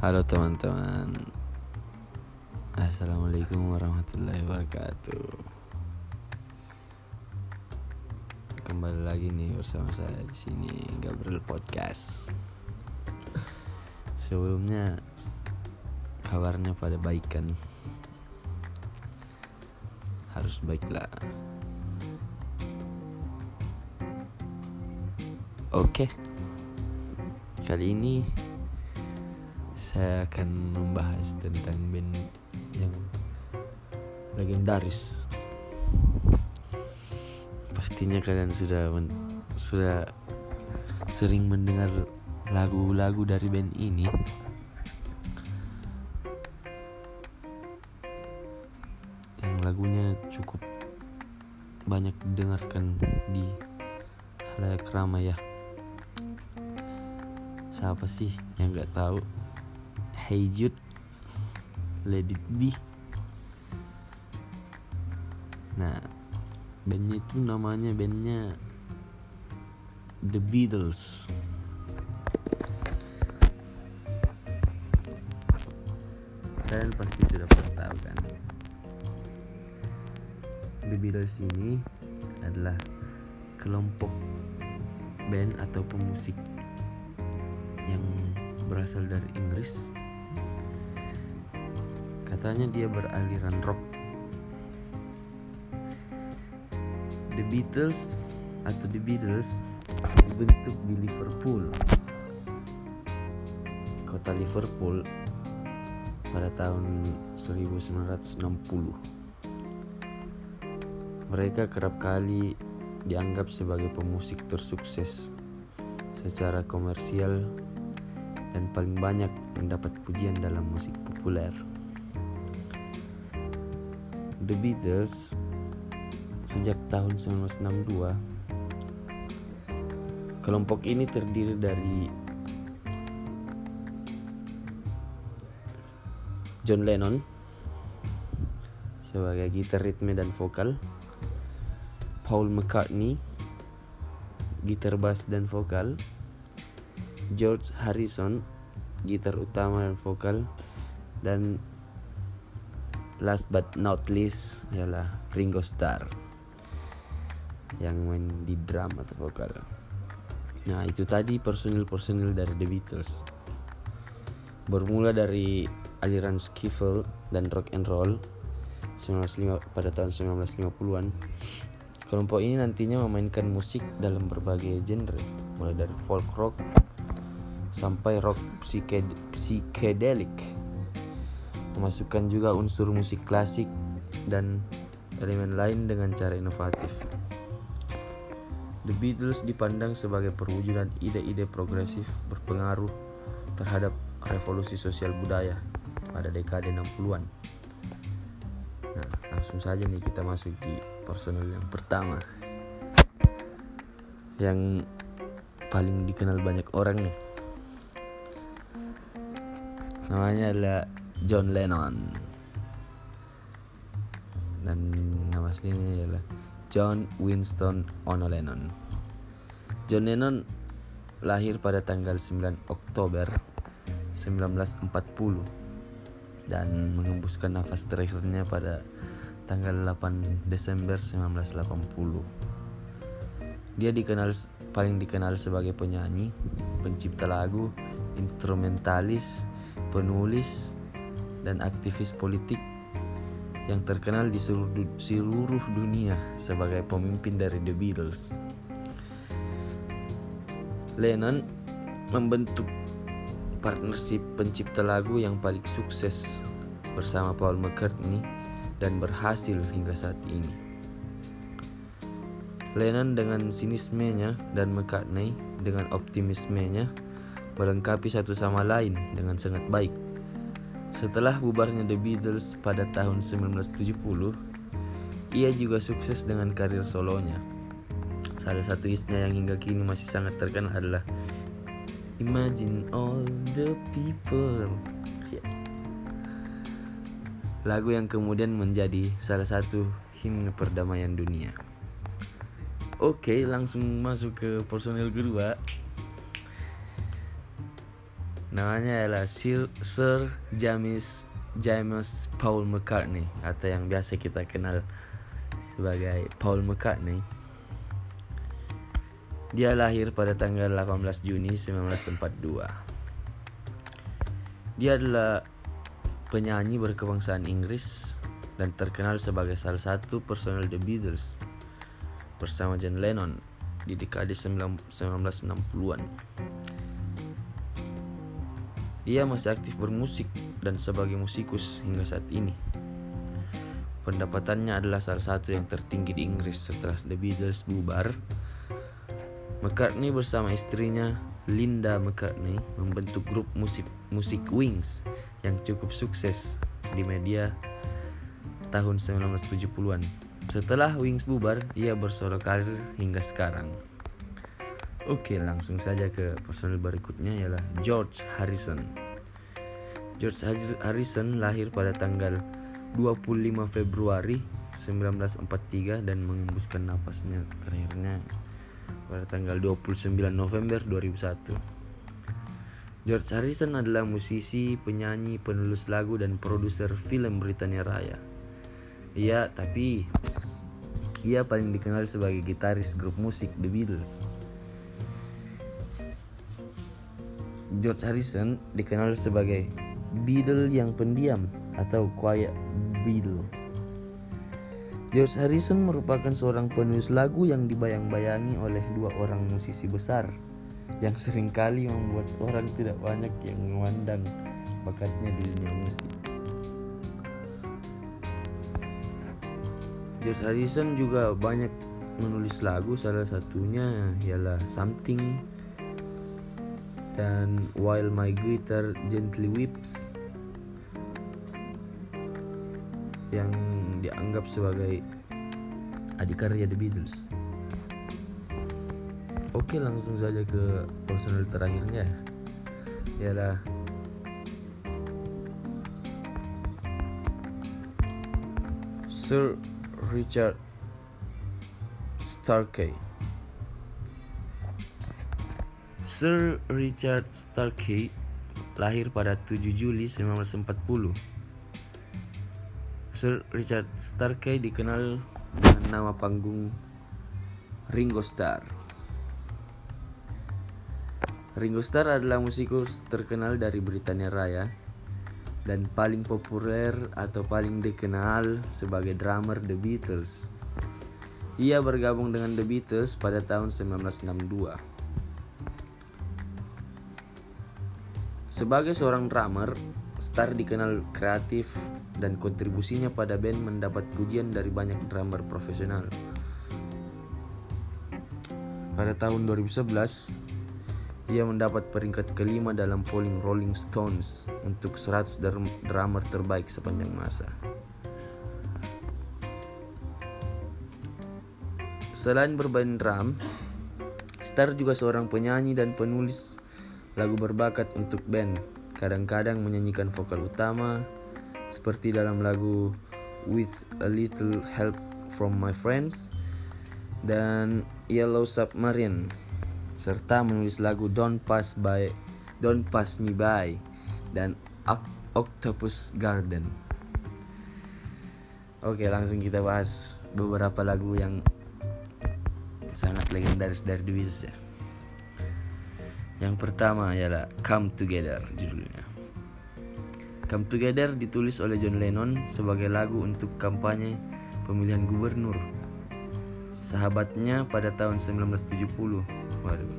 Halo teman-teman. Assalamualaikum warahmatullahi wabarakatuh. Kembali lagi nih bersama saya di sini Gabriel Podcast. Sebelumnya kabarnya pada baik kan? Harus baiklah Oke. Kali ini saya akan membahas tentang band yang legendaris. Pastinya kalian sudah men sudah sering mendengar lagu-lagu dari band ini. Yang lagunya cukup banyak didengarkan di halayak ramai ya. Siapa sih yang nggak tahu Hey Jude. Let It Be. Nah bandnya itu namanya bandnya The Beatles. Kalian pasti sudah pernah tahu kan? The Beatles ini adalah kelompok band atau pemusik yang berasal dari Inggris Katanya dia beraliran rock. The Beatles atau The Beatles dibentuk di Liverpool, kota Liverpool pada tahun 1960. Mereka kerap kali dianggap sebagai pemusik tersukses secara komersial dan paling banyak mendapat pujian dalam musik populer. The Beatles sejak tahun 1962 kelompok ini terdiri dari John Lennon sebagai gitar ritme dan vokal Paul McCartney gitar bass dan vokal George Harrison gitar utama dan vokal dan last but not least ialah Ringo Starr yang main di drum atau vokal. Nah itu tadi personil-personil dari The Beatles. Bermula dari aliran skiffle dan rock and roll 1905, pada tahun 1950-an. Kelompok ini nantinya memainkan musik dalam berbagai genre, mulai dari folk rock sampai rock psychedelic memasukkan juga unsur musik klasik dan elemen lain dengan cara inovatif. The Beatles dipandang sebagai perwujudan ide-ide progresif berpengaruh terhadap revolusi sosial budaya pada dekade 60-an. Nah, langsung saja nih kita masuk di personel yang pertama. Yang paling dikenal banyak orang nih. Namanya adalah John Lennon dan nama aslinya adalah John Winston Ono Lennon. John Lennon lahir pada tanggal 9 Oktober 1940 dan mengembuskan nafas terakhirnya pada tanggal 8 Desember 1980. Dia dikenal paling dikenal sebagai penyanyi, pencipta lagu, instrumentalis, penulis, dan aktivis politik yang terkenal di seluruh, dunia sebagai pemimpin dari The Beatles. Lennon membentuk partnership pencipta lagu yang paling sukses bersama Paul McCartney dan berhasil hingga saat ini. Lennon dengan sinismenya dan McCartney dengan optimismenya melengkapi satu sama lain dengan sangat baik. Setelah bubarnya The Beatles pada tahun 1970, ia juga sukses dengan karir solonya. Salah satu hitsnya yang hingga kini masih sangat terkenal adalah Imagine all the people. Ya. Lagu yang kemudian menjadi salah satu himne perdamaian dunia. Oke, langsung masuk ke personel kedua. Namanya adalah Sir, James James Paul McCartney atau yang biasa kita kenal sebagai Paul McCartney. Dia lahir pada tanggal 18 Juni 1942. Dia adalah penyanyi berkebangsaan Inggris dan terkenal sebagai salah satu personel The Beatles bersama John Lennon di dekade 1960-an. Ia masih aktif bermusik dan sebagai musikus hingga saat ini. Pendapatannya adalah salah satu yang tertinggi di Inggris setelah The Beatles bubar. McCartney bersama istrinya Linda McCartney membentuk grup musik musik Wings yang cukup sukses di media tahun 1970-an. Setelah Wings bubar, ia bersolo karir hingga sekarang. Oke, langsung saja ke personel berikutnya ialah George Harrison. George Harrison lahir pada tanggal 25 Februari 1943 dan mengembuskan napasnya terakhirnya pada tanggal 29 November 2001. George Harrison adalah musisi, penyanyi, penulis lagu dan produser film Britania Raya. Iya, tapi ia paling dikenal sebagai gitaris grup musik The Beatles. George Harrison dikenal sebagai Beatle yang pendiam atau quiet Beatle. George Harrison merupakan seorang penulis lagu yang dibayang-bayangi oleh dua orang musisi besar yang sering kali membuat orang tidak banyak yang memandang bakatnya di dunia musik. George Harrison juga banyak menulis lagu salah satunya ialah Something dan While My Guitar Gently Weeps yang dianggap sebagai adikarya The Beatles. Oke, langsung saja ke personel terakhirnya. Ialah Sir Richard Starkey. Sir Richard Starkey lahir pada 7 Juli 1940 Sir Richard Starkey dikenal dengan nama panggung Ringo Starr. Ringo Starr adalah musikus terkenal dari Britania Raya dan paling populer atau paling dikenal sebagai drummer The Beatles. Ia bergabung dengan The Beatles pada tahun 1962. Sebagai seorang drummer, Starr dikenal kreatif dan kontribusinya pada band mendapat pujian dari banyak drummer profesional. Pada tahun 2011, ia mendapat peringkat kelima dalam polling Rolling Stones untuk 100 drummer terbaik sepanjang masa. Selain bermain drum, Star juga seorang penyanyi dan penulis lagu berbakat untuk band. Kadang-kadang menyanyikan vokal utama, seperti dalam lagu With a Little Help from My Friends dan Yellow Submarine serta menulis lagu Don't Pass By Don't Pass Me By dan Octopus Garden. Oke, langsung kita bahas beberapa lagu yang sangat legendaris dari The Beatles ya. Yang pertama ialah Come Together judulnya. Come Together ditulis oleh John Lennon sebagai lagu untuk kampanye pemilihan gubernur. Sahabatnya pada tahun 1970. Waduh.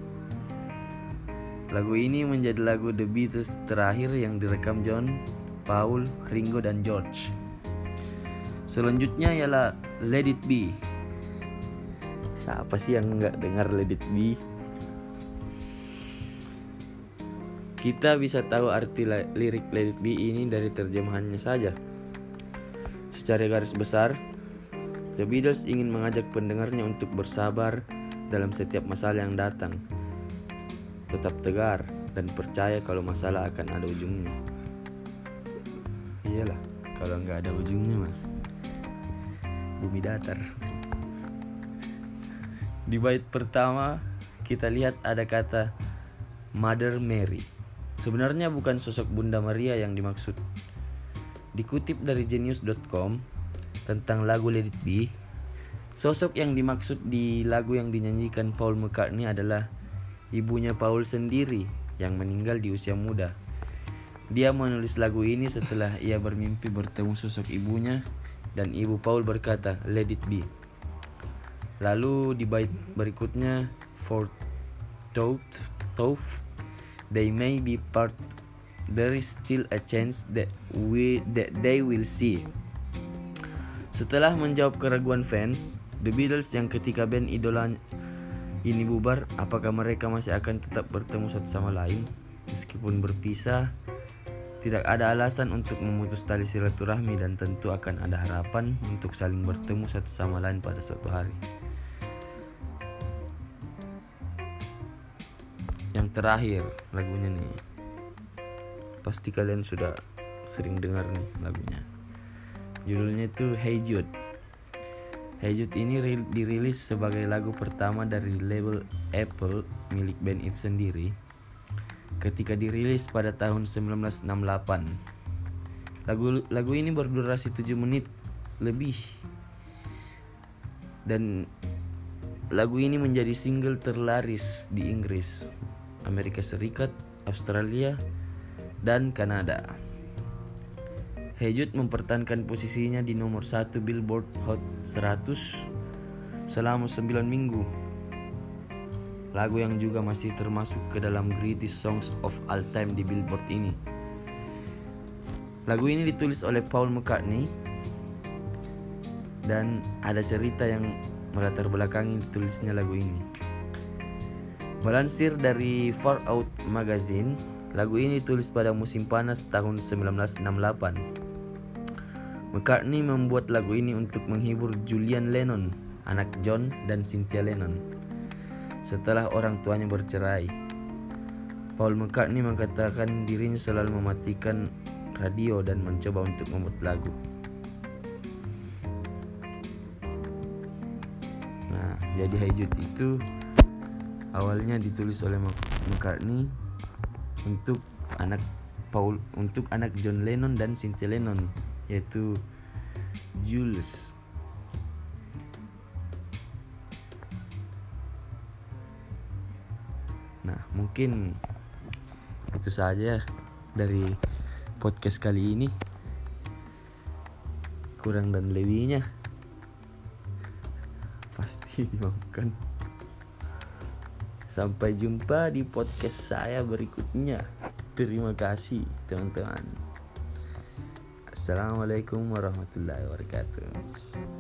Lagu ini menjadi lagu The Beatles terakhir yang direkam John, Paul, Ringo, dan George. Selanjutnya ialah Let It Be. Siapa sih yang nggak dengar Let It Be? Kita bisa tahu arti lirik Let It Be ini dari terjemahannya saja. Secara garis besar, The Beatles ingin mengajak pendengarnya untuk bersabar dalam setiap masalah yang datang. Tetap tegar dan percaya kalau masalah akan ada ujungnya. Iyalah, kalau nggak ada ujungnya mah bumi datar. Di bait pertama kita lihat ada kata Mother Mary Sebenarnya bukan sosok Bunda Maria yang dimaksud. Dikutip dari genius.com tentang lagu Let It Be, sosok yang dimaksud di lagu yang dinyanyikan Paul McCartney adalah ibunya Paul sendiri yang meninggal di usia muda. Dia menulis lagu ini setelah ia bermimpi bertemu sosok ibunya dan ibu Paul berkata, "Let it be." Lalu di bait berikutnya, "For thought, thought they may be part there is still a chance that we that they will see. Setelah menjawab keraguan fans, The Beatles yang ketika band idola ini bubar, apakah mereka masih akan tetap bertemu satu sama lain meskipun berpisah? Tidak ada alasan untuk memutus tali silaturahmi dan tentu akan ada harapan untuk saling bertemu satu sama lain pada suatu hari. Yang terakhir lagunya nih. Pasti kalian sudah sering dengar nih lagunya. Judulnya itu Hey Jude. Hey Jude ini dirilis sebagai lagu pertama dari label Apple milik band itu sendiri ketika dirilis pada tahun 1968 lagu lagu ini berdurasi 7 menit lebih. Dan lagu ini menjadi single terlaris di Inggris Amerika Serikat, Australia, dan Kanada. Hejut mempertahankan posisinya di nomor satu Billboard Hot 100 selama 9 minggu. Lagu yang juga masih termasuk ke dalam Greatest Songs of All Time di Billboard ini. Lagu ini ditulis oleh Paul McCartney dan ada cerita yang melatar belakangi ditulisnya lagu ini. Melansir dari Far Out Magazine, lagu ini ditulis pada musim panas tahun 1968. McCartney membuat lagu ini untuk menghibur Julian Lennon, anak John dan Cynthia Lennon. Setelah orang tuanya bercerai, Paul McCartney mengatakan dirinya selalu mematikan radio dan mencoba untuk membuat lagu. Nah, jadi Hey itu awalnya ditulis oleh McCartney untuk anak Paul untuk anak John Lennon dan Cynthia Lennon yaitu Jules Nah, mungkin itu saja dari podcast kali ini. Kurang dan lebihnya pasti dimaafkan. Sampai jumpa di podcast saya berikutnya. Terima kasih, teman-teman. Assalamualaikum warahmatullahi wabarakatuh.